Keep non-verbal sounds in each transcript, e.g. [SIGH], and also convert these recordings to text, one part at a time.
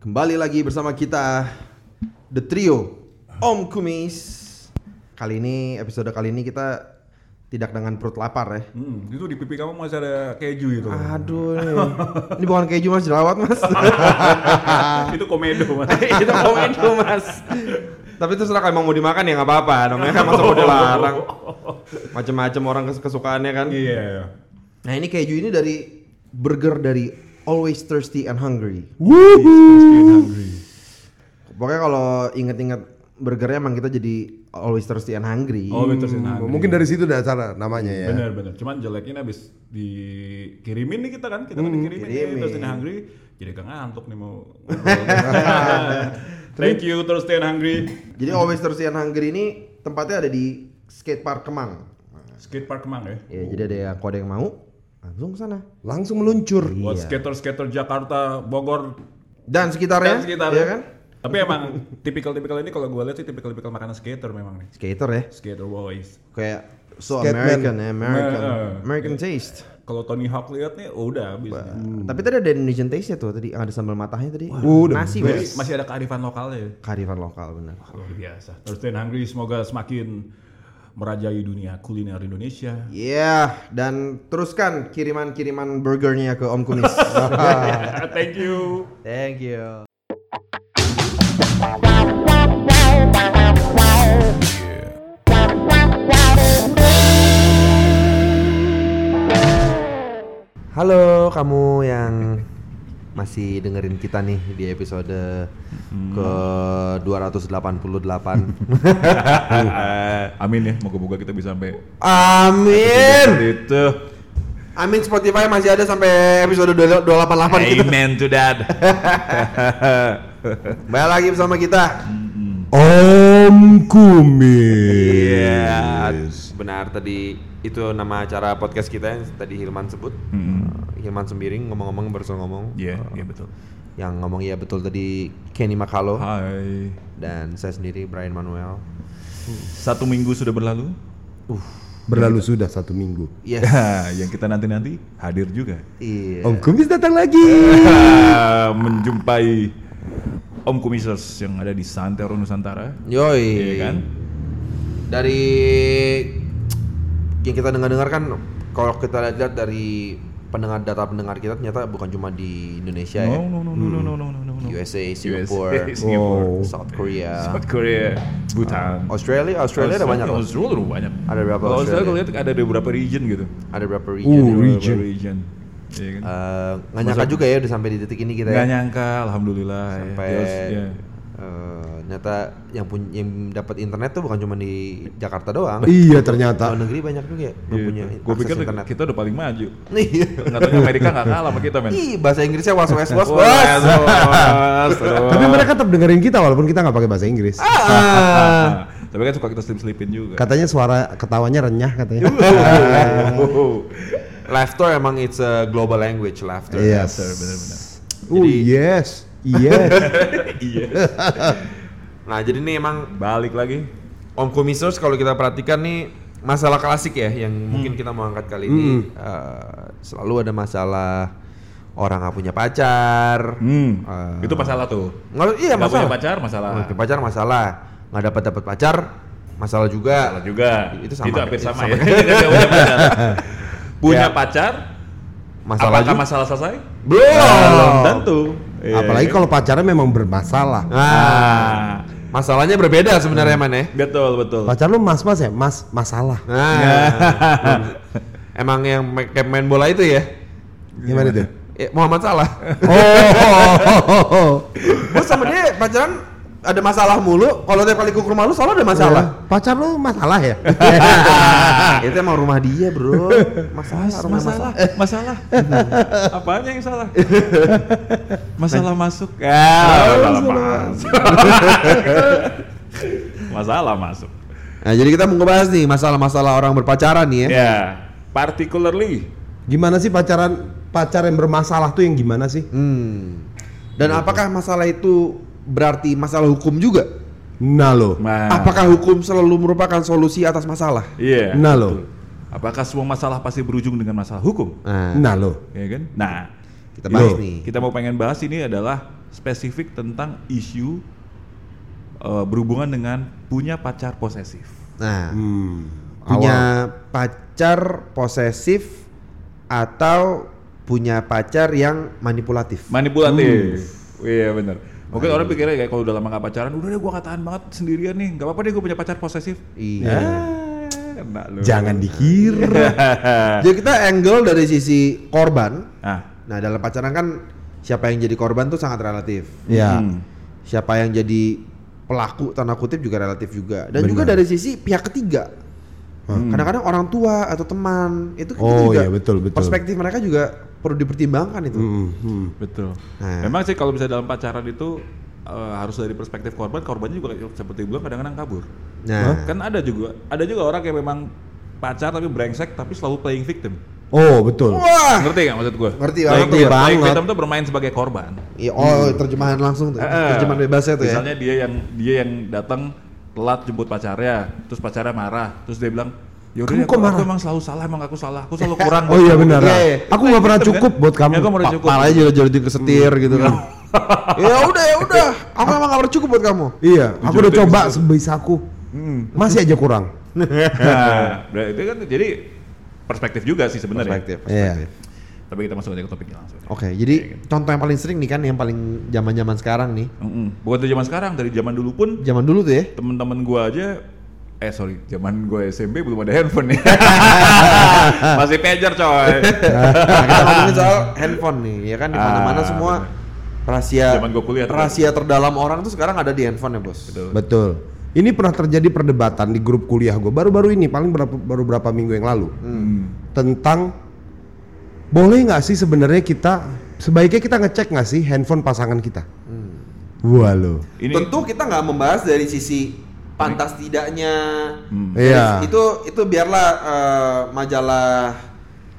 Kembali lagi bersama kita The Trio Om Kumis. Kali ini episode kali ini kita tidak dengan perut lapar ya. Hmm, itu di pipi kamu masih ada keju gitu. Aduh, ini, [LAUGHS] ini bukan keju mas jerawat mas. [LAUGHS] itu komedo mas. [LAUGHS] itu komedo mas. Tapi itu serah emang mau dimakan ya nggak apa-apa. Namanya kan masa mau dilarang. Macem-macem orang kes- kesukaannya kan. Iya. Nah ini keju ini dari burger dari Always Thirsty and Hungry. Pokoknya kalau inget-inget burgernya emang kita jadi Always Thirsty and Hungry. Oh betul sih. nah, Mungkin dari situ dasar namanya ya. Bener bener. Cuman jeleknya abis dikirimin nih kita kan, kita kan dikirimin nih, kirimin. terus ini hungry, jadi gak ngantuk nih mau. [LAUGHS] Thank you terus and hungry. Jadi Always Thirsty and Hungry ini tempatnya ada di skate park Kemang. Skate park Kemang ya. Ya, jadi ada yang kode yang mau langsung ke sana. Langsung meluncur. Buat skater-skater Jakarta, Bogor, Dan sekitarnya, dan sekitar ya kan? Tapi emang tipikal-tipikal ini kalau gue lihat sih tipikal-tipikal makanan skater memang nih. Skater ya, Skater boys. kayak so Skateman. American ya, American, Nah, American taste. Kalau Tony Hawk lihat nih, oh udah habis. nih. Tapi tadi ada Indonesian taste ya tuh, tadi ada sambal matahnya tadi. udah Nasi Jadi mas. masih ada kearifan lokalnya ya. Kearifan lokal benar. Luar biasa. Terus and hungry semoga semakin merajai dunia kuliner Indonesia. Iya, dan teruskan kiriman-kiriman burgernya ke Om Kumis. [LAUGHS] [LAUGHS] Thank you. Thank you. Halo kamu yang masih dengerin kita nih di episode ke 288. [LAUGHS] Amin ya, moga-moga kita bisa sampai Amin. itu. Amin Spotify masih ada sampai episode 288 gitu. Amen to that. [LAUGHS] Balik lagi bersama kita. Om Kumis. Iya, benar tadi itu nama acara podcast kita yang tadi Hilman sebut. Uh, Hilman Sembiring ngomong-ngomong baru ngomong. Iya, Uh, iya betul. Yang ngomong iya betul tadi Kenny Makalo Hai. dan saya sendiri Brian Manuel. Satu minggu sudah berlalu. Berlalu sudah satu minggu. Yes. [LAUGHS] yang kita nanti-nanti hadir juga. iya. Om Kumis datang lagi. [LAUGHS] Menjumpai Om Kumisers yang ada di Santero Nusantara. Yoi. Iya kan? Dari yang kita dengar-dengar kan kalau kita lihat-lihat dari pendengar data pendengar kita ternyata bukan cuma di Indonesia ya. No no no no no no no no. USA, Singapore, [LAUGHS] Singapore. Oh. South Korea, South Korea, Bhutan, uh, Australia, Australia, Australia ada banyak. Australia ada banyak. Ada berapa? Kalau saya lihat ada beberapa region gitu. Ada berapa region? Oh region. Region. Iya kan? uh, nyangka juga ya udah sampai di titik ini kita. Gak ya. nyangka, alhamdulillah. Ya. Sampai ya eh, ternyata yang pun yang dapat internet tuh bukan cuma di Jakarta doang. Iya ternyata. Luar negeri banyak juga ya yang punya Gue akses pikir internet. kita udah paling maju. Iya. Nggak tahu Amerika nggak kalah sama kita men. Ih, bahasa Inggrisnya was was was was. Tapi mereka tetap dengerin kita walaupun kita nggak pakai bahasa Inggris. Ah. [LAUGHS] Tapi kan suka kita slip-slipin juga. Katanya suara ketawanya renyah katanya. Laughter emang it's a global language laughter. Yes. Bener-bener. Oh yes. Yes. [LAUGHS] Iya. Nah, jadi nih emang Balik lagi. Om Kumisers kalau kita perhatikan nih masalah klasik ya yang mungkin kita mau angkat kali ini Eh, selalu ada masalah orang nggak punya pacar. Hmm. Eh, Itu masalah tuh. Nggak, iya masalah. punya pacar masalah. Nggak punya pacar masalah. Nggak dapat dapat pacar masalah juga. Masalah juga. Itu sama. hampir Itu sama, sama. ya. Nggak punya pacar. punya Ya. pacar. Masalah apakah juga. masalah selesai? Belum. tentu. Iya. Apalagi kalau pacarnya memang bermasalah. Nah, masalahnya berbeda sebenarnya man ya. betul betul. Pacar lu mas-mas ya? Mas masalah. Nah, [LAUGHS] emang yang kayak main bola itu ya? Gimana tuh? Eh, Muhammad Salah. Oh. [LAUGHS] Gue sama dia pacaran ada masalah mulu. Kalau tiap kali ke rumah lu selalu ada masalah. Pacar lu masalah ya? [LAUGHS] itu emang rumah dia bro. Masalah, rumah masalah. masalah. [LAUGHS] Apanya yang salah? [LAUGHS] masalah masuk. Ya, Ah, masalah masuk. masalah masuk. Nah, jadi kita mau ngebahas nih masalah-masalah orang berpacaran nih ya. Ya, particularly Gimana sih pacaran pacar yang bermasalah tuh yang gimana sih? Hmm. Dan apakah masalah itu berarti masalah hukum juga? Nah lo. Nah, Apakah hukum selalu merupakan solusi atas masalah? Iya. Nah lo. Apakah semua masalah pasti berujung dengan masalah hukum? Nah, Nah lo. Ya kan? Nah, kita bahas Yo. nih. kita mau pengen bahas ini adalah spesifik tentang isu eh, berhubungan dengan punya pacar posesif. Nah, Hmm. punya pacar posesif atau punya pacar yang manipulatif. Manipulatif. Iya benar. Mungkin orang pikirnya kayak kalau udah lama gak pacaran, udah deh gue gak tahan banget sendirian nih. Gak apa-apa deh gue punya pacar posesif. Iya. Ah, kena lu. Jangan dikira. Jadi [LAUGHS] kita angle dari sisi korban. Ah, Nah, dalam pacaran kan siapa yang jadi korban tuh sangat relatif. ya. hmm. Siapa yang jadi pelaku tanda kutip juga relatif juga. Dan juga dari sisi pihak ketiga. Kadang-kadang orang tua atau teman itu kan Oh, juga iya, betul, betul. perspektif mereka juga perlu dipertimbangkan itu. Hmm, hmm. Betul. Nah. Memang sih kalau bisa dalam pacaran itu eh, harus dari perspektif korban, korbannya juga seperti bilang kadang-kadang kabur. Nah, Kan ada juga, ada juga orang yang memang pacar tapi brengsek tapi selalu playing victim. Oh, betul. wah, Ngerti nggak maksud gue? Ngerti Playing, banget, victim- playing banget. victim tuh bermain sebagai korban. Iya, oh terjemahan langsung tuh, Eh, eh. terjemahan bebasnya tuh ya. Misalnya dia yang dia yang datang telat jemput pacarnya, terus pacarnya marah, terus dia bilang, Yaudah, Kamu aku, kok aku marah?" emang selalu salah, emang aku salah, aku selalu kurang. Oh buat iya kamu." benar. Iya, iya. Aku nggak pernah Victim, cukup kan? buat kamu. Ya, udah Pa- cukup. Palanya juga jadi kesetir gitu kan. ya udah ya udah, [LAUGHS] aku emang gak pernah cukup buat kamu. Iya, aku udah coba bisa. sebisaku. Masih aja kurang. [LAUGHS] Nah, berarti kan jadi perspektif juga sih sebenarnya. Perspektif, Iya. perspektif. Tapi kita masuk aja ke topiknya langsung. Oke, jadi contoh yang paling sering nih kan yang paling zaman-zaman sekarang nih. Mm-mm. Bukan dari zaman sekarang, dari zaman dulu pun Zaman dulu tuh ya. temen-temen gua aja eh sorry, zaman gua SMP belum ada handphone nih. [LAUGHS] Masih pager coy. Nah, [LAUGHS] kita ngomongin soal handphone nih, ya kan di mana-mana Ah, semua rahasia Zaman gua kuliah rahasia terdalam orang tuh sekarang ada di handphone ya, Bos. Betul. Betul. Ini pernah terjadi perdebatan di grup kuliah gue baru-baru ini paling berapa baru berapa minggu yang lalu Hmm. tentang boleh nggak sih sebenarnya kita sebaiknya kita ngecek nggak sih handphone pasangan kita? Wah lo. Ini Tentu kita nggak membahas dari sisi pantas tidaknya. Hmm. Iya. Itu itu biarlah eh, majalah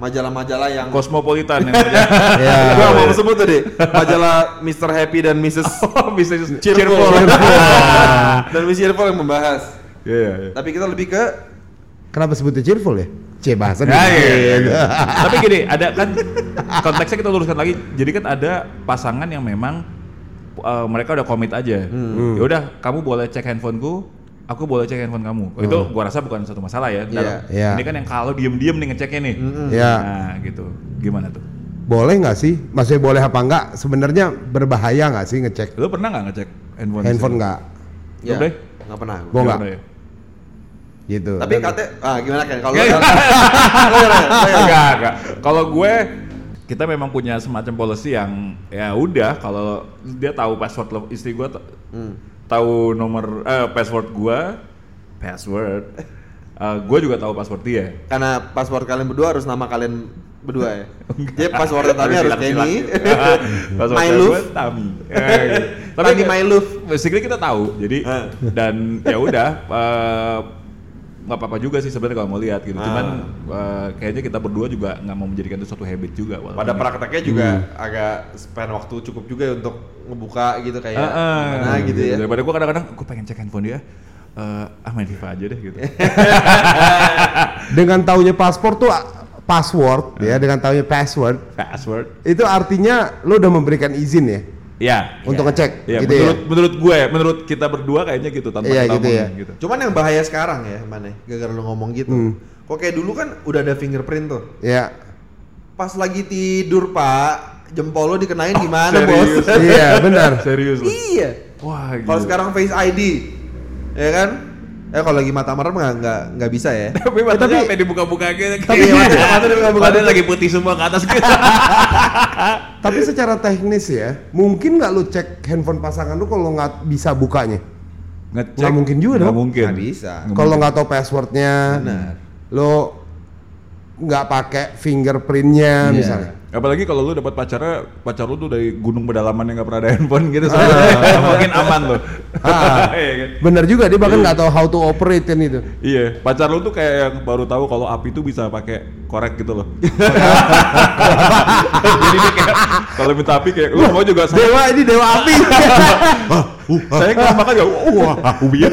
majalah-majalah yang kosmopolitan yang. Ya. [LAUGHS] Gua mau sebut tadi majalah Mr. Happy dan Mrs. [LAUGHS] Oh, bisa Cheerful. [LAUGHS] dan Miss Cheerful yang membahas. Iya, iya, iya. Tapi kita lebih ke Kenapa sebutnya cheerful ya? C bahasa Ya, iya, iya, iya. Tapi gini, ada kan konteksnya kita luruskan lagi. Jadi kan ada pasangan yang memang uh, mereka udah komit aja. Ya udah, kamu boleh cek handphoneku, aku boleh cek handphone kamu. Oh, Itu gua rasa bukan satu masalah ya. Dalam- Iya. Ini kan yang kalau diem-diem nih ngeceknya nih. Ya. Nah, gitu. Gimana tuh? Boleh nggak sih? Maksudnya boleh apa enggak? Sebenarnya berbahaya nggak sih ngecek Lu pernah nggak ngecek handphone? handphone nggak? ya, Udah. nggak pernah. Gua Nggak ya? Gitu. Tapi kata ah gimana kan kalau Nggak, Kalau- enggak, enggak. Kalau gue kita memang punya semacam policy yang ya udah kalau dia tahu password lo- istri gue t- Hmm. Tahu nomor eh, password gue password eh, gue juga tahu password dia karena password kalian berdua harus nama kalian berdua ya. Jadi password Tami harus. Kenny. [LAUGHS] password My gue love. Tami Eh, gitu. Tami my love. basically kita tahu jadi Ah. dan ya udah eh, nggak apa-apa juga sih sebenarnya kalau mau lihat gitu cuman Ah. eh, kayaknya kita berdua juga nggak mau menjadikan itu suatu habit juga walaupun Pada ini- prakteknya juga agak spend waktu cukup juga ya untuk ngebuka gitu kayak Ah, ah. mana gitu ya. Daripada gue kadang-kadang gue pengen cek handphone dia, eh ah main FIFA aja deh gitu. [LAUGHS] Dengan taunya paspor tuh ah, password ya, dengan taunya password Password. itu artinya lo udah memberikan izin ya Ya. untuk ngecek Ya, gitu menurut ya. menurut gue, menurut kita berdua kayaknya gitu tanpa Iya, kita gitu omongin ya. gitu. Cuman yang bahaya sekarang ya, mana? Gara-gara lu ngomong gitu. Hmm. Kok kayak dulu kan udah ada fingerprint tuh. Ya. Pas lagi tidur, Pak, jempol lo dikenain gimana, serius? Bos? iya, benar. [LAUGHS] Serius iya. Wah, Kalau sekarang Face ID, ya kan? Eh kalau lagi mata merem nggak nggak nggak bisa ya. [LAUGHS] tapi matanya sampai dibuka-buka gitu. Tapi mata mata dibuka-buka. Padahal lagi putih semua ke atas gitu. [LAUGHS] Tapi secara teknis ya, mungkin nggak lu cek handphone pasangan lu kalau nggak bisa bukanya? Ngecek. Nggak mungkin juga Nggak dong. mungkin. Nggak bisa. Kalau nggak tahu passwordnya, Benar. lo nggak pakai fingerprintnya Iya. misalnya. Apalagi kalau lu dapat pacarnya, pacar lu tuh dari gunung pedalaman yang nggak pernah ada handphone gitu, Ah. [LAUGHS] mungkin aman loh. Ah, [LAUGHS] Iya kan? bener juga dia bahkan nggak tahu how to operate kan itu. Iya, pacar lu tuh kayak yang baru tahu kalau api tuh bisa pakai korek gitu loh. [LAUGHS] Jadi dia kayak kalau minta api kayak lu mau juga saya Dewa ini dewa api. saya nggak makan ya. Wah, ubi ya.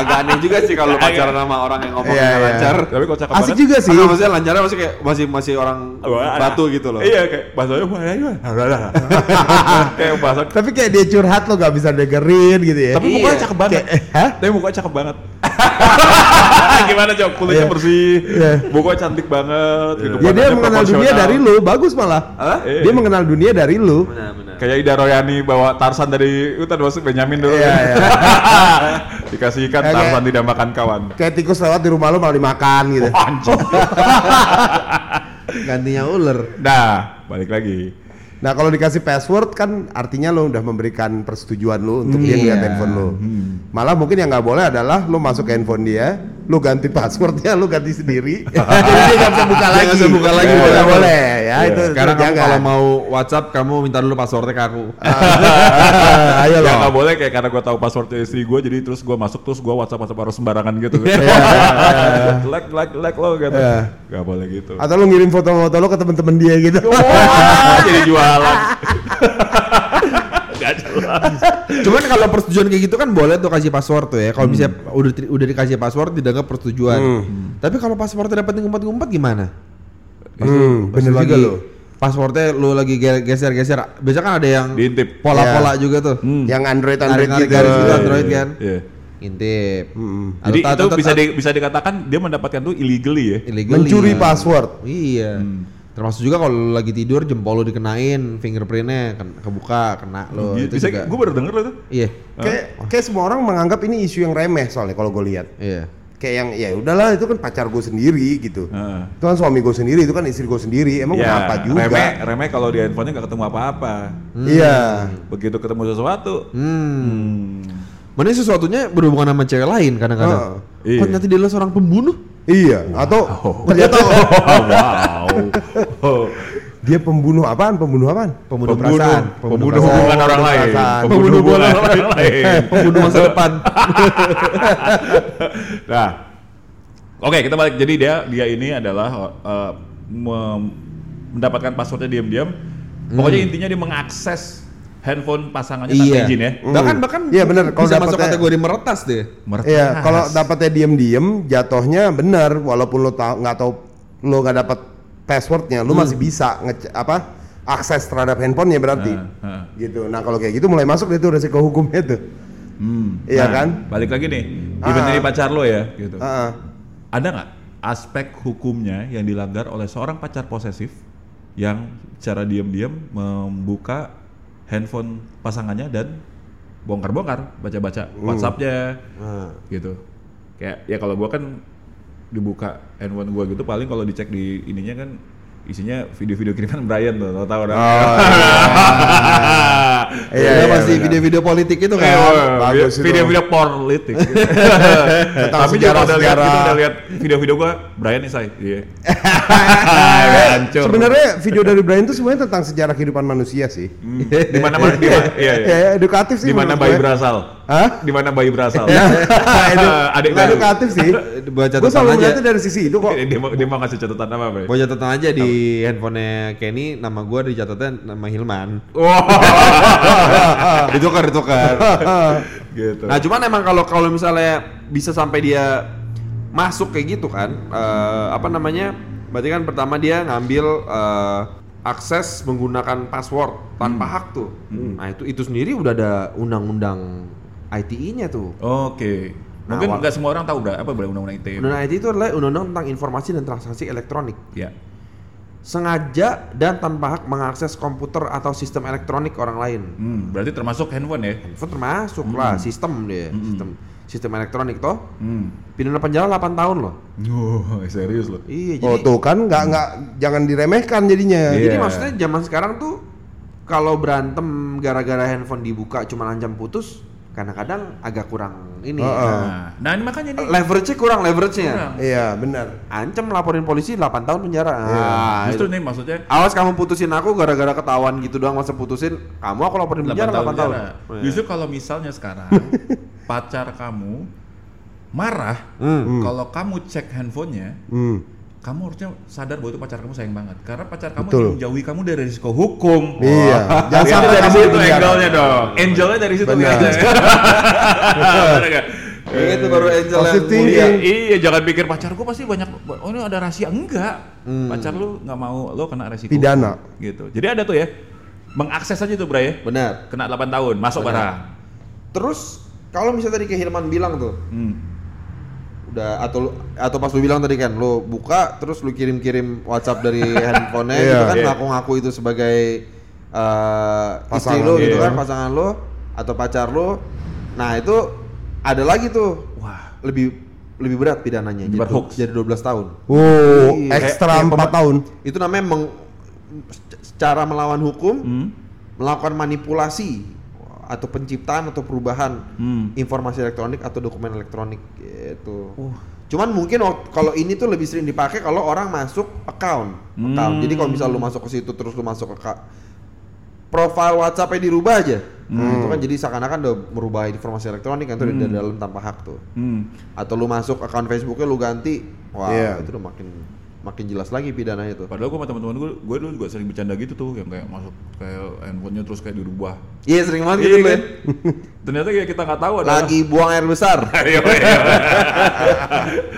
Agak aneh juga sih kalau pacaran sama orang yang ngomongnya Iya, iya. lancar. Tapi kok cakep Asik banget. juga sih. Atau maksudnya lancarnya masih kayak masih masih orang Wah, batu gitu loh. Iya kayak bahasanya wah ya? [LAUGHS] Kayak bahasa Tapi kayak dia curhat lo gak bisa dengerin gitu ya. Tapi Iya. mukanya cakep banget. Kayak, hah? Tapi mukanya cakep banget. [LAUGHS] Gimana cok? Kulitnya bersih, Iya. mukanya cantik banget. Ya dia mengenal dunia dari lu, bagus malah. Hah? Iya. Dia mengenal dunia dari lu. Benar benar. Kayak Ida Royani bawa Tarsan dari hutan masuk Benyamin dulu. Iya, iya. [LAUGHS] Dikasih ikan Kayak- Tarsan tidak makan kawan. Kayak tikus lewat di rumah lu malah dimakan gitu. Anjing. [LAUGHS] Gantinya ular. Nah, balik lagi. Nah kalau dikasih password kan artinya lo udah memberikan persetujuan lo untuk dia Iya. ngeliat handphone lo. Malah mungkin yang nggak boleh adalah lo masuk ke handphone dia, lo ganti passwordnya, lo ganti sendiri. [LAUGHS] Jadi dia nggak bisa buka lagi. nggak bisa buka lagi, Nggak boleh. boleh ya Iya. itu. Sekarang kamu kalau mau WhatsApp kamu minta dulu passwordnya ke aku. Ah, [LAUGHS] ayo Ya lo. nggak boleh kayak karena gue tahu passwordnya istri gue jadi terus gue masuk terus gue WhatsApp WhatsApp harus sembarangan gitu. like like like lo gitu. Iya. Gak boleh gitu. Atau lo ngirim foto-foto lo ke temen-temen dia gitu. Jadi jualan. [LAUGHS] Gak jelas. Cuman kalau persetujuan kayak gitu kan boleh tuh kasih password tuh ya. Kalau misalnya udah udah dikasih password dianggap persetujuan. Tapi kalau passwordnya dapat ngumpet-ngumpet gimana? Hmm, bener lu juga lagi- lo. Passwordnya lu lagi ge- geser-geser. Biasanya kan ada yang Diintip. pola-pola juga tuh. Hmm. Yang Android Android gitu. garis gitu Android kan. Iya. Intip. Hmm. Jadi Atau- itu atau- bisa di- bisa dikatakan dia mendapatkan tuh illegally ya. illegally. Mencuri password. Iya. Termasuk juga kalau lagi tidur jempol lu dikenain fingerprintnya ken- kebuka kena lo Gitu. itu bisa juga. gue baru denger loh tuh. Iya. Kayak kayak semua orang menganggap ini isu yang remeh soalnya kalau gue lihat. Iya. Kayak yang ya udahlah itu kan pacar gue sendiri gitu. Heeh. Itu kan suami gue sendiri, itu kan istri gue sendiri. Emang Ya, kenapa juga? remeh, remeh kalau di handphonenya nggak ketemu apa-apa. Iya. Begitu ketemu sesuatu, Hmm. hmm. Mana sesuatunya berhubungan sama cewek lain kadang-kadang. Iya. Kok nanti dia seorang pembunuh? Iya. Atau [LAUGHS] ternyata [LAUGHS] wow. Dia pembunuh apaan? Pembunuh apaan? Pembunuh, Pembunuh, perasaan. pembunuh perasaan. hubungan Oh, orang lain, perasaan. pembunuh Pembunuh orang lain. pembunuh masa depan. Nah, oke kita balik. Jadi dia dia ini adalah uh, mendapatkan passwordnya diam-diam. Pokoknya intinya dia mengakses handphone pasangannya tanpa iya. izin ya. Bahkan bahkan Iya, bener. Kalau bisa masuk kategori meretas deh. Meretas. Iya, kalau dapatnya diem-diem, jatuhnya benar. Walaupun lo tahu nggak tahu lo nggak dapat passwordnya, lo masih bisa ngece apa akses terhadap handphonenya berarti. Heeh, heeh. Gitu. Nah kalau kayak gitu mulai masuk deh tuh resiko hukumnya tuh. Hmm. Iya Nah, kan? Balik lagi nih. Even Ah. pacar lo ya, gitu. Heeh. Ada nggak aspek hukumnya yang dilanggar oleh seorang pacar posesif yang secara diam-diam membuka handphone pasangannya dan bongkar-bongkar, baca-baca WhatsAppnya, Nah. gitu. Kayak ya kalau gua kan dibuka handphone gua gitu paling kalau dicek di ininya kan isinya video-video kiriman Brian tuh, tau tau Oh, Iya, [LAUGHS] Iya, iya, masih benar. video-video politik itu kan. Bagus bagus itu. video-video politik. [LAUGHS] Tapi juga udah lihat udah lihat video-video gua Brian nih say. Iya. [LAUGHS] Hancur. Sebenarnya video dari Brian itu semuanya tentang sejarah kehidupan manusia sih. Hmm. di mana mana iya, iya. Ya, ya, edukatif sih. Di mana bayi berasal? Hah? Di mana bayi berasal? Edu- Adik nggak baru. edukatif sih. Catatan selalu melihatnya dari sisi itu kok. Dia mau dia mau ngasih catatan apa, Bay? Buat catatan aja di handphonenya Kenny nama gua dicatatnya nama Hilman. Wah, [LAUGHS] ditukar ditukar. [LAUGHS] gitu. Nah cuman emang kalau kalau misalnya bisa sampai dia masuk kayak gitu kan, eh, apa namanya? Berarti kan pertama dia ngambil eh, akses menggunakan password tanpa hak tuh. Nah itu itu sendiri udah ada undang-undang ITE-nya tuh. Oke. Nah, Mungkin nggak semua orang tahu ber- apa berarti undang-undang ITE. Undang-undang ITE itu adalah undang-undang tentang informasi dan transaksi elektronik. Ya. Sengaja dan tanpa hak mengakses komputer atau sistem elektronik orang lain. Hmm, berarti termasuk handphone ya? Handphone termasuk lah sistem dia, sistem sistem elektronik toh. Hmm. Pidana penjara 8 tahun loh. Oh, [LAUGHS] serius loh. Iya, Oh jadi tuh kan nggak nggak jangan diremehkan jadinya. Iya. jadi maksudnya zaman sekarang tuh kalau berantem gara-gara handphone dibuka cuma ancam putus, kadang-kadang agak kurang ini. Heeh. Nah, nah ini makanya nih. Leverage-nya kurang leverage-nya. Kurang. Iya benar. Ancam laporin polisi 8 tahun penjara. Ah, Justru itu. nih maksudnya Awas kamu putusin aku gara-gara ketahuan gitu doang masa putusin, kamu aku laporin 8 penjara tahun 8 tahun. penjara. Oh, iya. Justru kalau misalnya sekarang [LAUGHS] pacar kamu marah Hmm. kalau kamu cek handphonenya, Hmm. Kamu harusnya sadar bahwa itu pacar kamu sayang banget. Karena pacar kamu Betul. ingin menjauhi kamu dari risiko hukum. Iya. Jangan sampai dari kamu situ angle-nya dong. Angelnya dari situ Benar. [LAUGHS] Benar nggak? itu baru angel yang mulia. Iya, iya, jangan pikir pacar gua pasti banyak oh ini ada rahasia enggak. Pacar lu nggak mau lo kena resiko. Pidana. Gitu. Jadi ada tuh ya. Mengakses aja tuh, Bray ya. Benar. Kena 8 tahun, masuk Benar. barang. Terus kalau misalnya tadi kayak Hilman bilang tuh, Hmm. Udah atau lu- atau pas lu bilang tadi kan lu buka terus lu kirim-kirim WhatsApp dari [LAUGHS] handphonenya Iya. gitu kan Iya. ngaku-ngaku itu sebagai eh, istri Pasangan, lu gitu iya. kan pasangan lu atau pacar lu. Nah, itu ada lagi tuh Wah, lebih lebih berat pidananya jadi, hoax. jadi 12 tahun. Wow, Iya. ekstra kayak 4 pema- tahun. Itu namanya meng, secara melawan hukum hmm. melakukan manipulasi atau penciptaan atau perubahan Hmm. informasi elektronik atau dokumen elektronik gitu. Cuman mungkin kalau ini tuh lebih sering dipakai kalau orang masuk account. account. Hmm. Jadi kalau misal lu masuk ke situ terus lu masuk ke profile WhatsApp-nya dirubah aja. Nah, itu kan jadi seakan-akan udah merubah informasi elektronik kan tuh dari dalam tanpa hak tuh. Hmm. Atau lu masuk account Facebooknya lu ganti, wah Iya. itu udah makin makin jelas lagi pidananya tuh. Padahal gue sama teman-teman gue, gue dulu juga sering bercanda gitu tuh, yang kayak masuk kayak handphonenya terus kayak dirubah. Iya sering banget Iya gitu kan? kan. Ternyata kayak kita nggak tahu ada Lagi buang air besar. [LAUGHS] Iya, iya.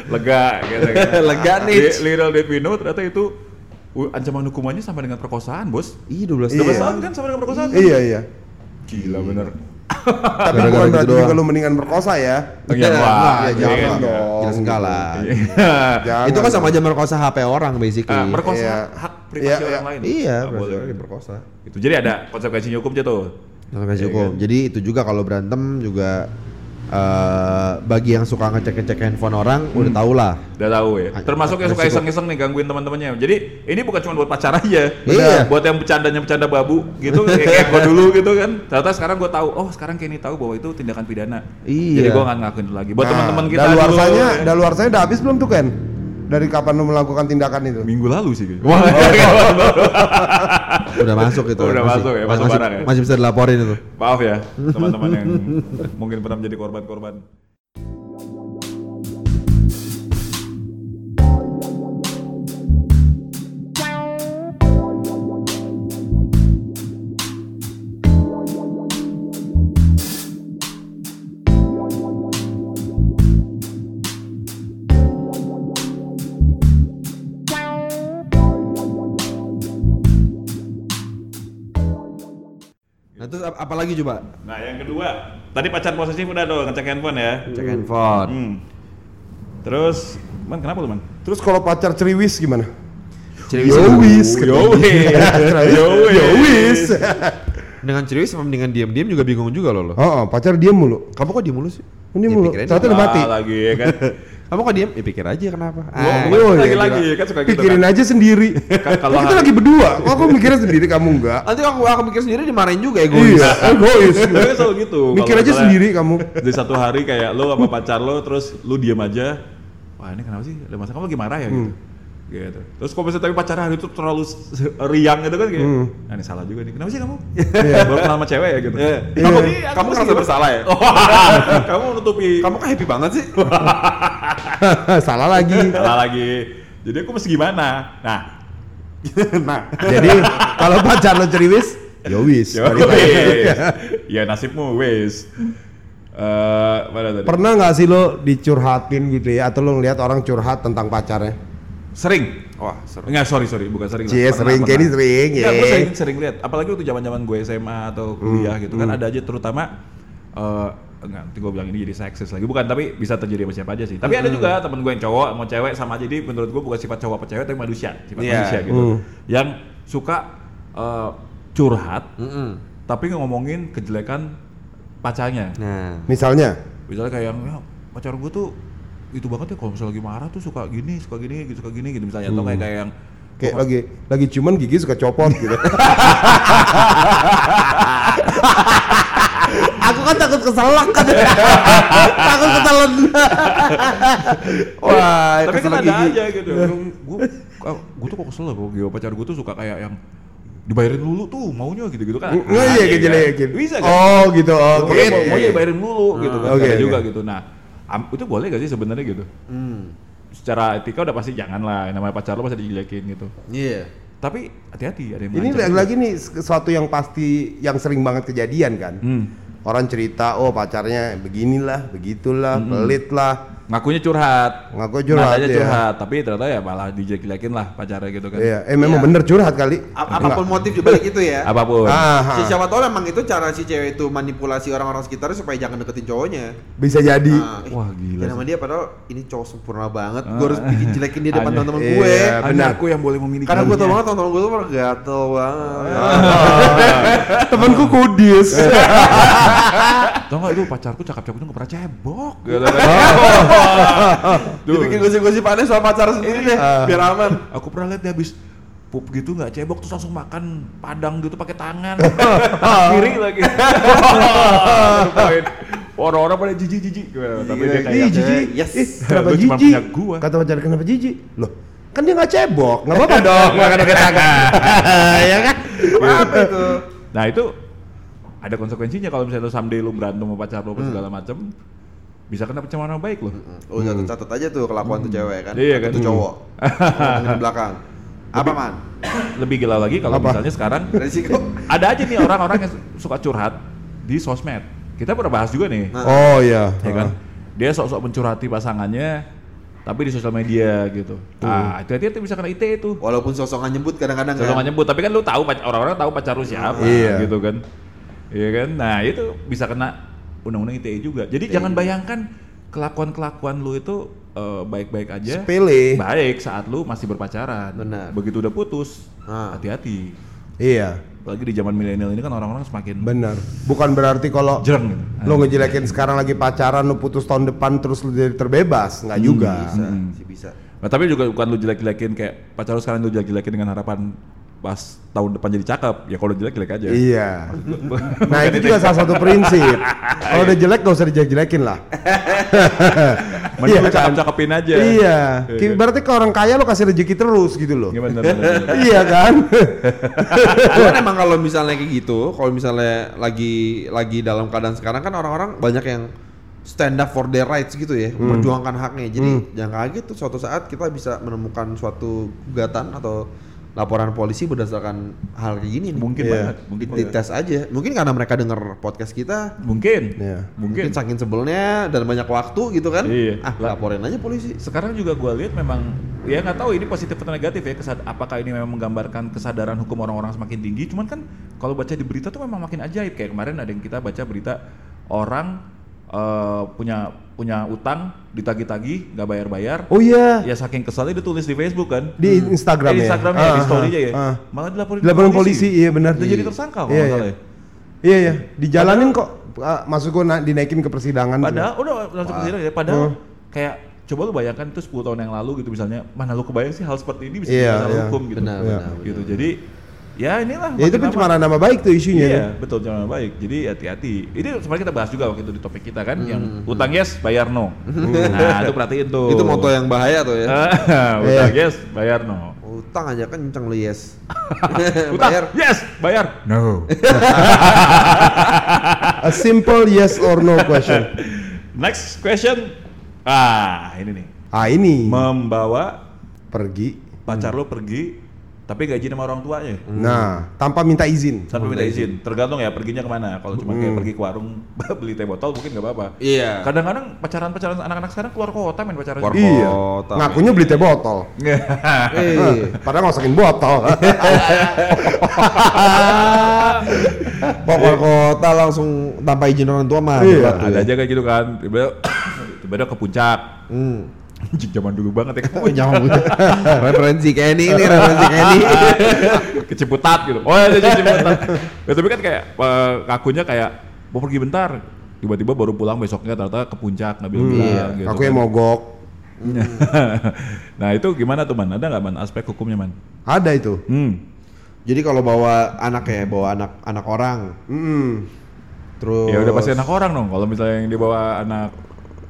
lega gitu, gitu. [LAUGHS] Lega nih. Li- Little did we know ternyata itu ancaman hukumannya sampai dengan perkosaan, Bos. Ih 12 Iya. 12 tahun kan sama dengan perkosaan? Iya, iya. Gila bener. Tapi Gara-gara bukan gitu berarti doang. juga lu mendingan berkosa ya. Oh, iya, Enggak, wah, ya, iya, jangan iya, dong. Jelas enggak lah. Iya. Jangan itu kan sama aja merkosa HP orang basically. Ah, merkosa Iya. hak privasi Iya, orang iya. lain. Iya, berarti boleh. diperkosa. Itu jadi ada konsekuensinya hukum aja tuh. Konsekuensi Iya hukum. kan? Jadi itu juga kalau berantem juga eh, bagi yang suka ngecek-ngecek handphone orang Hmm. udah tau lah. Udah tahu ya. Termasuk yang suka iseng-iseng nih gangguin teman-temannya. Jadi ini bukan cuma buat pacar aja. Iya. Buat yang bercandanya bercanda babu gitu [LAUGHS] kayak, gua dulu gitu kan. Ternyata sekarang gua tahu, oh sekarang Kenny tahu bahwa itu tindakan pidana. Iya. Jadi gua nggak ngakuin lagi. Buat teman-teman kita luar dulu, saya, ya. dah luar saya udah habis belum tuh Ken? Dari kapan lu melakukan tindakan itu? minggu lalu sih. kayaknya. [LAUGHS] Udah masuk itu. Udah masuk ya, masuk masih, barang ya. Masih bisa dilaporin itu. Maaf ya teman-teman yang mungkin pernah menjadi korban-korban. Nah terus ap- apa lagi coba? Nah yang kedua, tadi pacar posesif udah tuh ngecek handphone ya. Cek handphone. Hmm. Terus, man kenapa lu man? Terus kalau pacar ceriwis gimana? Ceriwis Yowis. Yowis. [LAUGHS] Yowis. Yowis. [LAUGHS] Dengan ceriwis sama dengan diam-diam juga bingung juga loh lo. Oh, oh, pacar diem mulu. Kamu kok diem mulu sih? Ini Ya, mulu. Ternyata udah mati. Lagi ya kan. [LAUGHS] Kamu kok diem? Ya pikir aja kenapa. Gua- Ah, Oh, iya, lagi-lagi gila. kan suka gitu Pikirin kan. aja sendiri. Ka- kalau kita lagi berdua. Kok aku mikirnya sendiri kamu enggak? Nanti aku aku mikir sendiri dimarahin juga egois. Iya, egois. [LAUGHS] Gue selalu gitu. Mikir aja sendiri kamu. Di satu hari kayak lo sama pacar lo terus lo diem aja. Wah ini kenapa sih? Ada masalah kamu lagi marah ya gitu. Gitu. Terus kalau misalnya tapi pacar hari itu terlalu riang gitu kan kayak, Hmm. nah ini salah juga nih. Kenapa sih kamu? Baru kenal sama cewek ya gitu. Iya. Kamu Iya. nih, Kamu ngerasa gimana? bersalah ya? [LAUGHS] kamu menutupi. Kamu kok happy banget sih? [LAUGHS] Salah lagi. salah lagi. Jadi aku mesti gimana? Nah, [LAUGHS] nah, Jadi kalau pacar lo ceriwis, yowis. ya lagi. wes. Ya nasibmu mana tadi? Pernah nggak sih lo dicurhatin gitu ya? Atau lo ngeliat orang curhat tentang pacarnya? Sering. wah seru. Enggak, sorry sorry, bukan sering. Pernah, sering, pernah. Kenny sering ya. Enggak, gue sering sering lihat. Apalagi waktu zaman-zaman gue SMA atau kuliah Hmm, gitu kan ada aja terutama eh enggak, nanti gue bilang ini jadi seksis lagi. Bukan, tapi bisa terjadi sama siapa aja sih. Tapi ada Hmm. juga temen gue yang cowok mau cewek sama jadi menurut gue bukan sifat cowok apa cewek tapi manusia, sifat Iya. manusia gitu. Hmm. Yang suka eh, curhat Mm-mm. tapi ngomongin kejelekan pacarnya. Nah, Misalnya, Misalnya kayak yang ya, pacar gue tuh itu banget ya kalau misalnya lagi marah tuh suka gini, suka gini, gitu, suka gini gitu misalnya atau kayak kayak yang kayak lagi lagi cuman gigi suka copot gitu. [LAUGHS] Aku kan takut keselak kan. [LAUGHS] takut ketelan. [LAUGHS] Wah, tapi kan ada gigi. aja gitu gue gue tuh kok kesel loh gue pacar gue tuh suka kayak yang dibayarin dulu tuh maunya gitu gitu kan Nggak iya Ada, kejelekin. bisa kan Oh gitu, oke. Pokoknya mau- maunya dibayarin dulu gitu kan ada oke. juga gitu nah am- itu boleh gak sih sebenarnya gitu hmm. secara etika udah pasti jangan lah namanya pacar lo pasti dijelekin gitu Iya. tapi hati-hati ada yang Ini lagi-lagi nih sesuatu yang pasti yang sering banget kejadian kan. hmm. orang cerita oh pacarnya beginilah, begitulah, pelit lah. Ngakunya curhat. Ngaku curhat, Nadanya iya. curhat, tapi ternyata ya malah dijelek-jelekin lah pacarnya gitu kan. Iya, eh memang Iya. bener curhat kali. A- apa pun motif di balik itu ya. [LAUGHS] Apa pun. Ah, Si ah. siapa tahu emang itu cara si cewek itu manipulasi orang-orang sekitarnya supaya jangan deketin cowoknya. bisa jadi. Nah, Wah, gila ya nama dia padahal ini cowok sempurna banget. Gue harus bikin jelekin dia [LAUGHS] depan teman-teman Iya, gue. benar. Hanya aku yang boleh memiliki. Karena gue tau banget teman-teman gue tuh pernah gatel banget. [LAUGHS] Temanku kudis. Tau gak itu pacarku cakep-cakep itu gak pernah cebok. Gitu Dia bikin gosip-gosip aneh soal pacar sendiri deh, biar aman. Aku pernah lihat dia habis pup gitu nggak cebok terus langsung makan padang gitu pakai tangan [LAUGHS] kiri lagi Poin. [LAUGHS] orang-orang pada jijik jijik tapi dia Ih, kayak jijik. Yes. Ih, kenapa jijik? Kata pacar kenapa jijik? Loh, kan dia nggak cebok. Nggak [LAUGHS] apa-apa dong, makan pakai tangan. ya kan? Apa itu? nah itu ada konsekuensinya kalau misalnya lu someday lu berantem sama pacar lu apa segala macem bisa kena pencemaran nama baik loh Oh, catat catat aja tuh kelakuan tuh cewek kan. Iya kan? Itu cowok. Di belakang. [LAUGHS] Apa man? lebih gila lagi kalau Apa? misalnya sekarang [LAUGHS] Resiko. ada aja nih orang-orang yang suka curhat di sosmed kita pernah bahas juga nih Nah. Oh iya. ya kan dia sok-sok mencurhati pasangannya tapi di sosial media gitu ah itu hati-hati bisa kena ITE itu Walaupun sosok nyebut kadang-kadang Sosok kan. nyebut tapi kan lu tahu orang-orang tahu pacar lu siapa Iya. gitu kan iya kan nah itu bisa kena undang-undang ITE juga jadi Iya. jangan bayangkan kelakuan-kelakuan lu itu eh, baik-baik aja Sepele. baik saat lu masih berpacaran Benar. begitu udah putus Ah. hati-hati Iya, apalagi di zaman milenial ini kan orang-orang semakin benar. Bukan berarti kalau jereng gitu. lo ngejelekin sekarang lagi pacaran, lo putus tahun depan terus lo jadi terbebas, nggak juga. Bisa, sih bisa. Nah, tapi juga bukan lu jelek-jelekin kayak pacar lu sekarang lu jelek-jelekin dengan harapan pas tahun depan jadi cakep. Ya kalau jelek jelek aja. Iya. [LAUGHS] Nah itu juga salah satu prinsip. Kalau udah jelek gak usah dijelek-jelekin lah. [LAUGHS] Mending Iya lu kan? cakep-cakepin aja. Iya. Iya kan? Berarti ke orang kaya lo kasih rezeki terus gitu loh. Iya [LAUGHS] iya kan? Cuman emang kalau misalnya kayak gitu, kalau misalnya lagi lagi dalam keadaan sekarang kan orang-orang banyak yang stand up for their rights gitu ya, memperjuangkan haknya. Jadi jangan kaget tuh suatu saat kita bisa menemukan suatu gugatan atau laporan polisi berdasarkan hal kayak gini nih. Mungkin Iya. banget, mungkin banget. dites aja. Mungkin karena mereka denger podcast kita, Mungkin. Iya. mungkin Mungkin. saking sebelnya dan banyak waktu gitu kan. Iya. Ah, laporin aja polisi. Sekarang juga gua lihat memang ya nggak tahu ini positif atau negatif ya kesad apakah ini memang menggambarkan kesadaran hukum orang-orang semakin tinggi cuman kan kalau baca di berita tuh memang makin ajaib kayak kemarin ada yang kita baca berita orang eh, punya punya utang ditagih-tagih nggak bayar-bayar Oh iya. ya saking kesalnya dia tulis di Facebook kan Di Instagram Eh, di ya? Instagram ya, Ah, di ah, story-nya ya ah. malah dilaporin Dilaporin polisi, iya benar. Udah jadi tersangka kalau Iya, nggak iya. salah ya Iya iya. Dijalanin kok. Ah, Maksud gua na- dinaikin ke persidangan. Padahal udah langsung ke ya. Padahal Oh. kayak coba lu bayangkan itu 10 tahun yang lalu gitu misalnya mana lu kebayang sih hal seperti ini bisa Iya, masalah iya. hukum gitu. Benar, Iya. benar, Gitu. Jadi ya inilah Ya itu pencemaran nama baik tuh isunya. Iya, tuh. betul jangan baik. Jadi hati-hati. Ini sebenarnya kita bahas juga waktu itu di topik kita kan yang utang yes, bayar no. Nah, itu perhatiin tuh. Itu moto yang bahaya tuh ya. [LAUGHS] utang Iya. yes, bayar no. Utang aja kenceng lu yes. [LAUGHS] Utang Bayar. yes, bayar no. [LAUGHS] A simple yes or no question. Next question. Ah, ini nih. Ah ini Membawa pergi. pacar lo pergi tapi gaji sama orang tuanya. Nah, tanpa minta izin. Sampai minta izin. Tergantung ya perginya ke mana. Kalau cuma kayak pergi ke warung [LAUGHS] beli teh botol mungkin nggak apa-apa. Iya. Kadang-kadang pacaran-pacaran anak-anak sekarang keluar kota main pacaran. Keluar. Iya. Kota, Ngakunya beli teh botol. Eh, Padahal ngosakin botol. [LAUGHS] Pokok kota langsung tanpa izin orang tua mah. Iya. tuh ada ya. aja kayak gitu kan. Tiba-tiba [COUGHS] tiba-tiba ke puncak. Hmm. Anjing zaman dulu banget ya puncak. jangan punya. referensi kayak ini, ini referensi kayak [LAUGHS] ini. ke Ciputat gitu. Oh, ada di Ciputat. Ya, tapi kan kayak eh, ngakunya kayak mau pergi bentar. Tiba-tiba baru pulang besoknya ternyata ke puncak nggak bilang-bilang Iya. gitu. Aku yang kan. mogok. [LAUGHS] nah itu gimana tuh man? Ada nggak man aspek hukumnya man? Ada itu. Hmm. Jadi kalau bawa anak ya, bawa anak anak orang, Hmm. terus Ya udah pasti anak orang dong. Kalau misalnya yang dibawa anak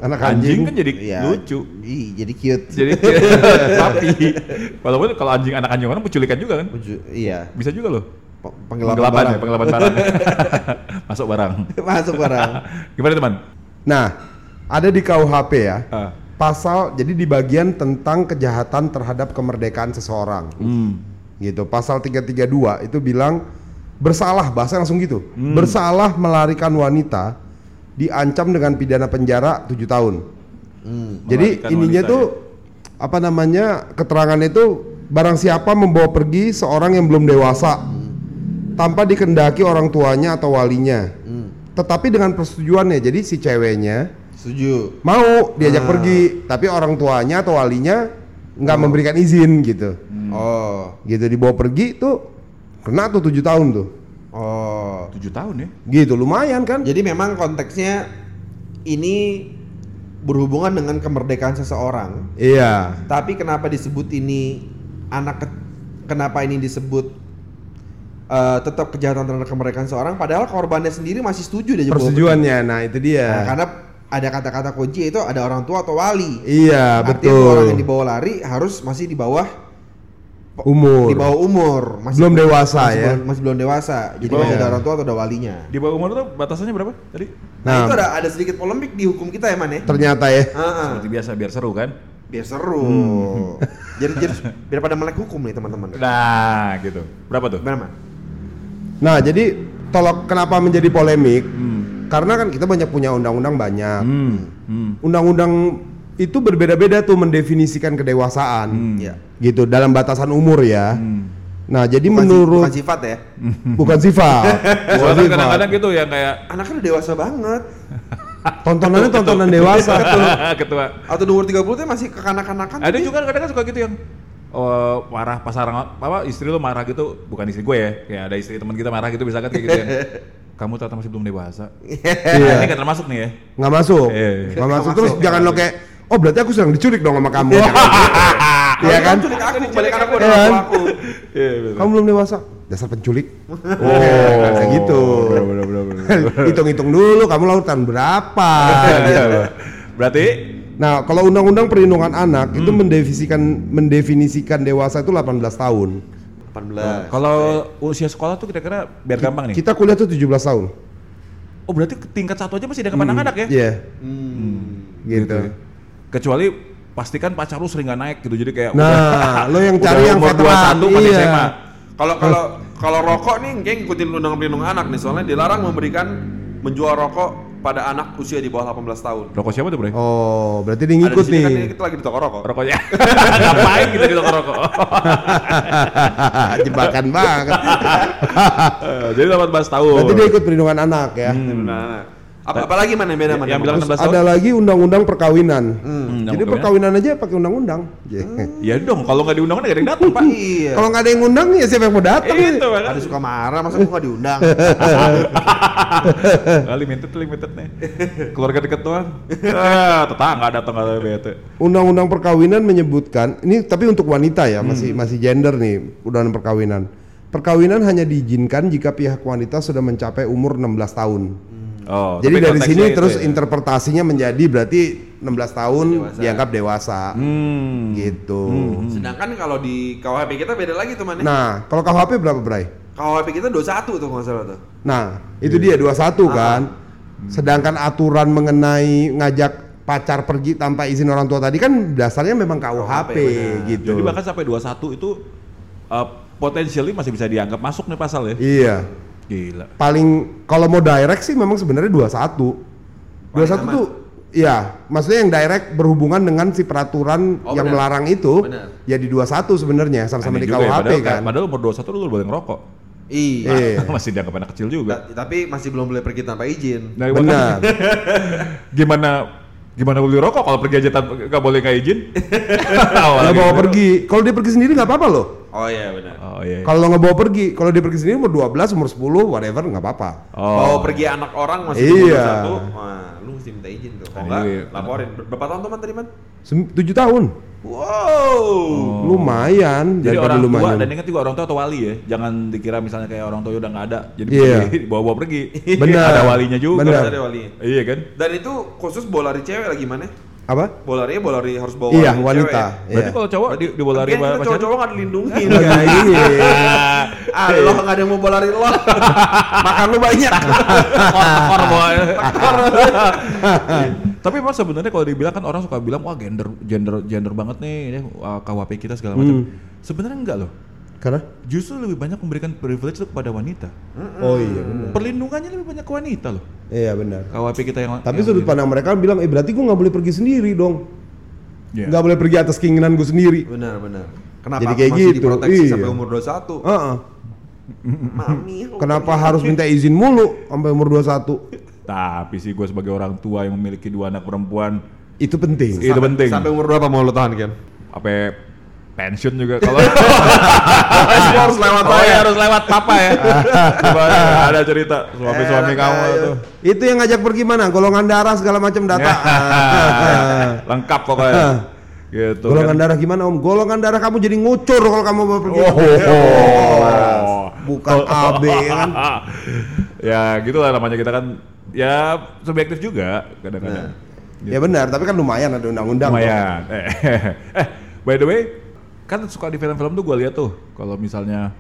Anak anjing, anjing. kan jadi Iya. lucu. Ih, jadi cute. Jadi sapi. [LAUGHS] Walaupun kalau anjing anak anjing orang penculikan juga kan? Lucu- Iya. Bisa juga loh. P- Penggelapan, Penggelapan barang. ya, penggelapan barang. [LAUGHS] [LAUGHS] Masuk barang. Masuk barang. Gimana teman? Nah, ada di KUHP ya. Ah. Pasal jadi di bagian tentang kejahatan terhadap kemerdekaan seseorang. Hmm. Gitu. Pasal 332 itu bilang bersalah bahasa langsung gitu. Hmm. Bersalah melarikan wanita diancam dengan pidana penjara 7 tahun. Jadi Melarikan ininya tuh apa namanya keterangannya itu barang siapa membawa pergi seorang yang belum dewasa tanpa dikendaki orang tuanya atau walinya. Tetapi dengan persetujuannya. Jadi si ceweknya Setuju. mau diajak pergi, tapi orang tuanya atau walinya nggak memberikan izin gitu. Oh. Gitu dibawa pergi tuh kena tuh tujuh tahun tuh. Oh. Tujuh tahun ya? Gitu lumayan kan? Jadi memang konteksnya ini berhubungan dengan kemerdekaan seseorang. Iya. Tapi kenapa disebut ini anak ke- kenapa ini disebut eh, tetap kejahatan terhadap kemerdekaan seorang padahal korbannya sendiri masih setuju dia Persetujuannya, nah itu pergi. Nah, dia. karena ada kata-kata kunci itu ada orang tua atau wali. Iya Artinya betul. orang yang dibawa lari harus masih di bawah Umur. di bawah umur, masih Belum dewasa masih ya. Belum, masih belum dewasa. Jadi bawah- masih ada orang tua atau ada walinya. Di bawah umur tuh batasannya berapa tadi? Nah, Nah. itu ada ada sedikit polemik di hukum kita ya, Man ya? Ternyata ya. Heeh. Seperti biasa biar seru kan? biar seru. jadi, jadi biar pada melek hukum nih teman-teman. Nah, gitu. Berapa tuh? Man? Nah jadi tolok kenapa menjadi polemik? Hmm. Karena kan kita banyak punya undang-undang banyak. Hmm. Hmm. Undang-undang itu berbeda-beda tuh mendefinisikan kedewasaan. Hmm. Iya. Gitu dalam batasan umur ya. Nah jadi Bukan si- menurut bukan sifat ya. [LAUGHS] bukan sifat. [LAUGHS] Bukan sifat. kadang-kadang gitu yang kayak Anaknya udah dewasa banget. [LAUGHS] Tontonannya tontonan dewasa ketua. Atau di umur 30 tuh masih kekanak-kanakan. Ada juga kadang-kadang suka gitu yang oh, marah pasangan apa istri lu marah gitu bukan istri gue ya kayak ada istri teman kita marah gitu misalkan kayak gitu yang kamu ternyata masih belum dewasa Iya. ini nggak termasuk nih ya Nggak masuk. Iya. Nggak masuk. Terus jangan lo kayak oh berarti aku sedang diculik dong sama kamu. Gitu. [LAUGHS] Iya kan? Culik aku, balik aku Iya kan? aku. iya betul Kamu belum dewasa. Dasar penculik. oh [LAUGHS] kayak gitu. [LAUGHS] Hitung-hitung dulu kamu lautan berapa. berarti Nah, kalau undang-undang perlindungan anak itu mendefinisikan mendefinisikan dewasa itu 18 tahun. 18. kalau usia sekolah tuh kira-kira biar gampang nih Kita kuliah tuh 17 tahun. oh berarti tingkat satu aja masih dianggap anak-anak ya Iya, Hmm. gitu. ya. Kecuali pastikan pacar lu sering gak naik gitu jadi kayak Nah, lo yang udah cari yang umur veteran, 21 masih iya. SMA Kalau kalau kalau rokok nih kayak ngikutin undang pelindung anak nih soalnya dilarang memberikan menjual rokok pada anak usia di bawah 18 tahun. rokok siapa tuh bre? Oh, berarti dia Ada di ngikut sini nih. kan kita lagi di toko rokok. rokoknya [LAUGHS] ngapain kita di toko rokok [LAUGHS] Jebakan banget. [LAUGHS] Jadi 18 tahun Berarti dia ikut perlindungan anak ya. Nah, apa apalagi mana yang beda mana? yang bilang Terus 16 tahun ada lagi undang-undang perkawinan. Hmm, Jadi undang-undang perkawinan aja pakai undang-undang. Iya. ya dong kalau nggak diundang kan nggak ada yang datang pak [LAUGHS] Iya. Kalau nggak ada yang ngundang ya siapa yang mau datang? itu Ada suka marah masa gua nggak diundang. [LAUGHS] Limited limited nih keluarga deket doang ah tetangga datang ada bete Undang-undang perkawinan menyebutkan ini tapi untuk wanita ya Hmm. masih masih gender nih undang-undang perkawinan. Perkawinan hanya diizinkan jika pihak wanita sudah mencapai umur 16 tahun. Oh Jadi tapi dari sini itu terus ya. interpretasinya menjadi berarti 16 tahun Dewasa. dianggap dewasa. hmm. Gitu. Sedangkan kalau di KUHP kita beda lagi tuh mana? Nah, kalau KUHP berapa, Bray? KUHP kita 21 tuh nggak salah tuh. Nah, itu dia 21 kan. Sedangkan aturan mengenai ngajak pacar pergi tanpa izin orang tua tadi kan dasarnya memang KUHP benar. gitu. jadi bahkan sampai 21 itu uh, potentially masih bisa dianggap masuk nih pasal ya Iya. Gila Paling kalau mau direct sih memang sebenarnya 21. 21 aman. tuh Iya, maksudnya yang direct berhubungan dengan si peraturan Oh, yang benar. melarang itu Benar. ya di 21 sebenarnya sama-sama di juga ya, KUHP padahal, kan. padahal umur 21 lu boleh ngerokok Iya. Iya. [LAUGHS] masih dianggap anak kecil juga Ta- Tapi masih belum boleh pergi tanpa izin. Nah, Benar. [LAUGHS] gimana gimana beli rokok kalau pergi aja tanpa nggak boleh nggak izin Kalau [LAUGHS] bawa pergi, kalau dia pergi sendiri nggak apa-apa loh. Oh iya benar. oh iya Kalau nggak bawa pergi, kalau dia pergi sendiri umur 12, umur 10, whatever nggak apa-apa. Oh pergi anak orang masih Iya. umur 21, wah lu mesti minta izin tuh. Kalau Nah, enggak iya. laporin. Ber- Berapa tahun teman tadi man? Sem- Tujuh tahun, Wow. lumayan. Oh. jadi daripada orang tua lumayan. dan ingat juga orang tua atau wali ya jangan dikira misalnya kayak orang tua udah nggak ada jadi Iya. [LAUGHS] bawa bawa pergi Benar. ada walinya juga Benar. Ada walinya. iya kan Dan itu khusus bola lari cewek lagi mana? Apa? Bola lari bola lari harus bawa Iya, wanita. cewek. berarti Iya. kalau cowok di, di bola lari Lagian kita pacaran cowok-cowok nggak dilindungin Nah, kan? iya. [LAUGHS] ah, lo nggak ada yang mau bola lari lo. [LAUGHS] Makan lu banyak. Tekor, boy. [LAUGHS] Tapi emang sebenarnya kalau dibilang kan orang suka bilang wah gender gender gender banget nih ini wah, KWP kita segala macam. Hmm. Sebenarnya enggak loh. Karena? justru lebih banyak memberikan privilege itu kepada wanita. Oh iya benar. Perlindungannya lebih banyak ke wanita loh. Iya benar. KWP kita yang Tapi yang sudut pandang mereka bilang, eh berarti gue nggak boleh pergi sendiri dong. Iya. Nggak boleh pergi atas keinginan gue sendiri. Benar, benar. Kenapa Jadi kayak masih gitu, diproteksi iya. sampai umur 21? Heeh. Mami, aku Kenapa harus minta izin mulu sampai umur 21? Tapi sih gue sebagai orang tua yang memiliki dua anak perempuan Itu penting. itu Sampai- penting. Sampai umur berapa mau lo tahan, Ken? Sampai pensiun juga [LAUGHS] kalau harus lewat oh, ya, harus lewat papa ya. Gimana? [LAUGHS] ada cerita suami-suami Eh, kamu ayo. tuh. Itu yang ngajak pergi mana? Golongan darah segala macam data. [LAUGHS] Lengkap pokoknya. gitu Golongan kan. darah gimana om? Golongan darah kamu jadi ngucur kalau kamu mau pergi. Oh. Bukan AB kan? ya gitu lah namanya kita kan ya subjektif juga kadang-kadang. Ya benar, tapi kan lumayan ada undang-undang. Lumayan. Eh, eh, by the way, kan suka di film-film tuh gue lihat tuh kalau misalnya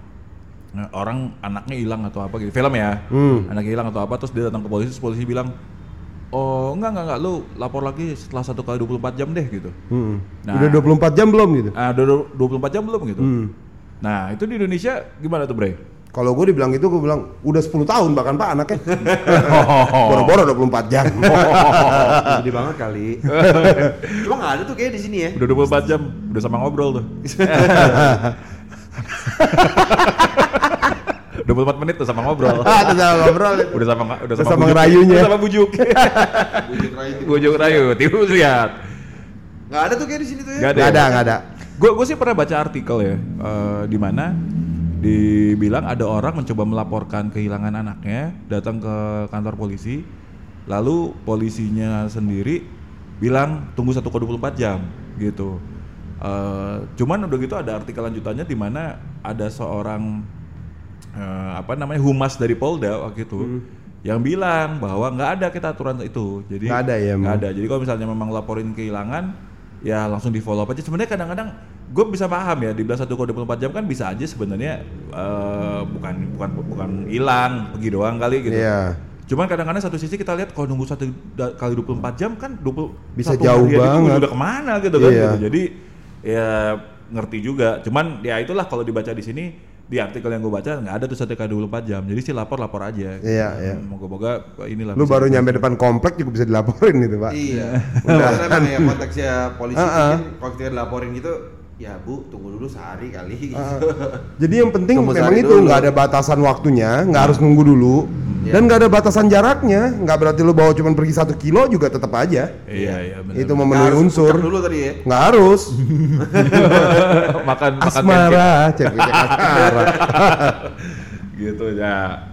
eh, orang anaknya hilang atau apa gitu, film ya, Hmm. anaknya hilang atau apa, terus dia datang ke polisi, terus polisi bilang, oh enggak enggak enggak, lu lapor lagi setelah satu kali 24 jam deh gitu. Hmm. Nah. Udah 24 jam belum gitu? Ah, udah 24 jam belum gitu. Hmm. Nah itu di Indonesia gimana tuh Bre? Kalau gue dibilang itu, gue bilang udah 10 tahun bahkan pak anaknya. Oh. [LAUGHS] Boro-boro 24 jam. [LAUGHS] Gede banget kali. [LAUGHS] Cuma nggak ada tuh kayak di sini ya. Udah 24 jam, udah sama ngobrol tuh. 24 menit tuh sama ngobrol. Ada sama ngobrol. udah sama udah Udah sama, sama bujuk, ngerayunya. udah sama bujuk Bujuk rayu bujuk rayu tiba lihat Nggak ada tuh kayak di sini tuh ya. Nggak Gak ada, gak ada. gue gue sih pernah baca artikel ya eh, di mana dibilang ada orang mencoba melaporkan kehilangan anaknya datang ke kantor polisi. Lalu polisinya sendiri bilang tunggu 1 kali 24 jam gitu. Eh, cuman udah gitu ada artikel lanjutannya di mana ada seorang eh, apa namanya humas dari Polda waktu itu yang bilang bahwa nggak ada kita aturan itu. Jadi Nggak ada ya, nggak ada. Jadi kalau misalnya memang laporin kehilangan ya langsung di follow up aja. Sebenarnya kadang-kadang gue bisa paham ya di belas satu kode 24 jam kan bisa aja sebenarnya eh, bukan bukan bukan hilang pergi doang kali gitu Iya. cuman kadang-kadang satu sisi kita lihat kalau nunggu satu kali 24 jam kan 20 Bisa satu jauh itu banget. udah ke mana gitu kan Iya. gitu. jadi ya ngerti juga cuman ya itulah kalau dibaca di sini di artikel yang gue baca nggak ada tuh satu kali 24 jam jadi sih lapor lapor aja Iya, iya. moga-moga inilah Lu baru nyampe depan komplek juga bisa dilaporin gitu pak. Iya. [LAUGHS] Karena emang ya konteksnya polisi Uh-uh. mungkin kalau kita laporin gitu, ya bu tunggu dulu sehari kali. gitu. [LAUGHS] Jadi yang penting Tunggu memang itu nggak ada batasan waktunya, nggak harus nunggu dulu, Iya. dan nggak ada batasan jaraknya. Nggak berarti lu bawa cuma pergi satu kilo juga tetap aja. iya iya benar itu memenuhi unsur. dulu tadi ya. Nggak harus. [LAUGHS] makan. Asmara, cek asmara. [LAUGHS] gitu ya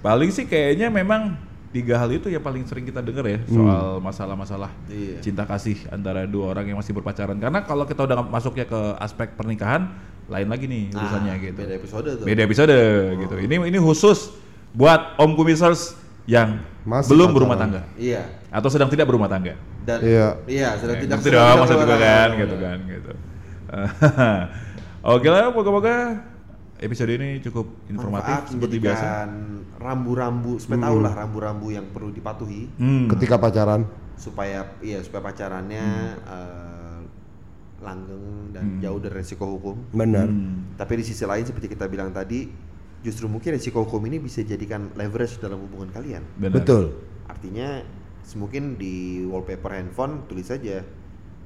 paling sih kayaknya memang tiga hal itu yang paling sering kita dengar ya soal masalah-masalah Iya. cinta kasih antara dua orang yang masih berpacaran karena kalau kita udah masuknya ke aspek pernikahan lain lagi nih urusannya Ah, gitu Beda episode tuh. beda episode gitu ini ini khusus buat om kumisers yang Masih belum pacaran. berumah tangga Iya. atau sedang tidak berumah tangga Dan Iya. iya, sudah Ya, tidak sedang tidak maksud juga berumah kan tangga. gitu kan gitu [LAUGHS] oke lah moga-moga episode ini cukup informatif Manfaat seperti biasa rambu-rambu, supaya tahu lah rambu-rambu yang perlu dipatuhi Hmm. Ketika pacaran. supaya iya supaya pacarannya eh, langgeng dan jauh dari resiko hukum. Benar. Hmm. Tapi di sisi lain seperti kita bilang tadi, justru mungkin resiko hukum ini bisa jadikan leverage dalam hubungan kalian. Benar. Betul. Artinya mungkin di wallpaper handphone tulis saja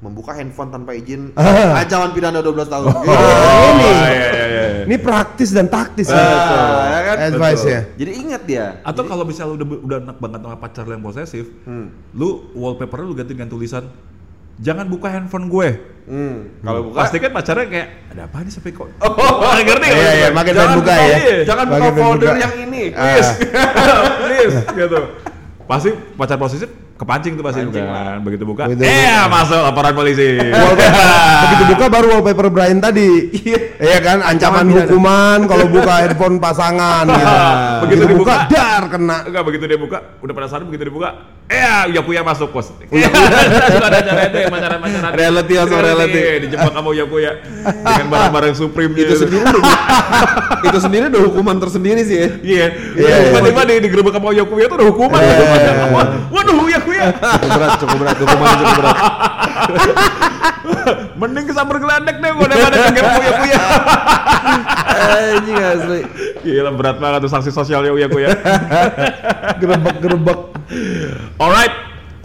membuka handphone tanpa izin Ah. ancaman pidana 12 tahun. Oh, Gitu. ini. iya, iya, iya. Ini praktis dan taktis Ah, ya kan? Advice ya. Jadi ingat dia. Atau kalau misalnya lu udah udah enak banget sama pacar lu yang posesif, Hmm. lu wallpaper lu ganti dengan tulisan jangan buka handphone gue. Hmm. Kalau buka Pasti kan pacarnya kayak ada apa nih sampai kok? [LAUGHS] Oh, ngerti nggak? Iya, iya, makin Jangan buka ya. iya. jangan buka folder yang ini. Please, [LAUGHS] please, gitu. Pasti pacar posesif kepancing tuh pasti Kepancing kan. Begitu buka, Begitu eh masuk laporan polisi. [LAUGHS] Begitu buka baru wallpaper Brian tadi. Iya kan ancaman hukuman kalau buka handphone pasangan gitu. [LAUGHS] Begitu Begitu buka dibuka, dar kena. Enggak begitu dia buka, udah penasaran begitu dibuka, eh Yakuya masuk pos. Iya, ada cara itu yang pacaran-pacaran. Reality atau reality? Dijebak kamu Yakuya dengan barang-barang Supreme itu gitu. sendiri udah, itu sendiri udah hukuman tersendiri sih ya. Iya, Iya, tiba-tiba di digerebek sama Yakuya itu udah hukuman. Waduh, Yakuya. Cukup berat, cukup berat, hukuman cukup berat. Mending kesambar gelandek deh gua daripada kegerebek Yakuya. Anjing asli. Gila berat banget tuh sanksi sosialnya Uya ya. [LAUGHS] Gerebek-gerebek. Alright.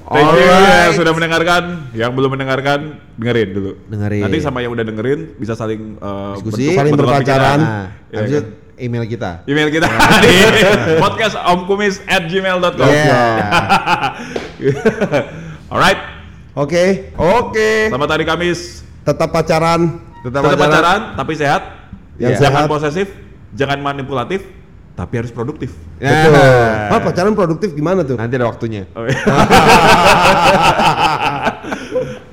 Thank you Alright. yang sudah mendengarkan. Yang belum mendengarkan dengerin dulu. Dengerin. Nanti sama yang udah dengerin bisa saling uh, Diskusi. Saling berpacaran. Nah, itu kan? email kita. Email kita di podcast omkumis at gmail.com. Iya. [LAUGHS] Alright. Oke, Oke. Selamat hari Kamis. tetap pacaran. Tetap Tetap pacaran. pacaran tapi sehat. Yang jangan sehat. posesif, jangan manipulatif, tapi harus produktif. Betul. Nah. Hah, pacaran produktif gimana tuh? Nanti ada waktunya. Oh, iya. [LAUGHS]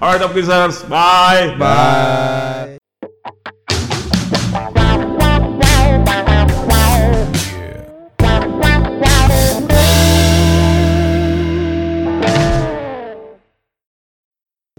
Alright, Opkisers. Bye. Bye.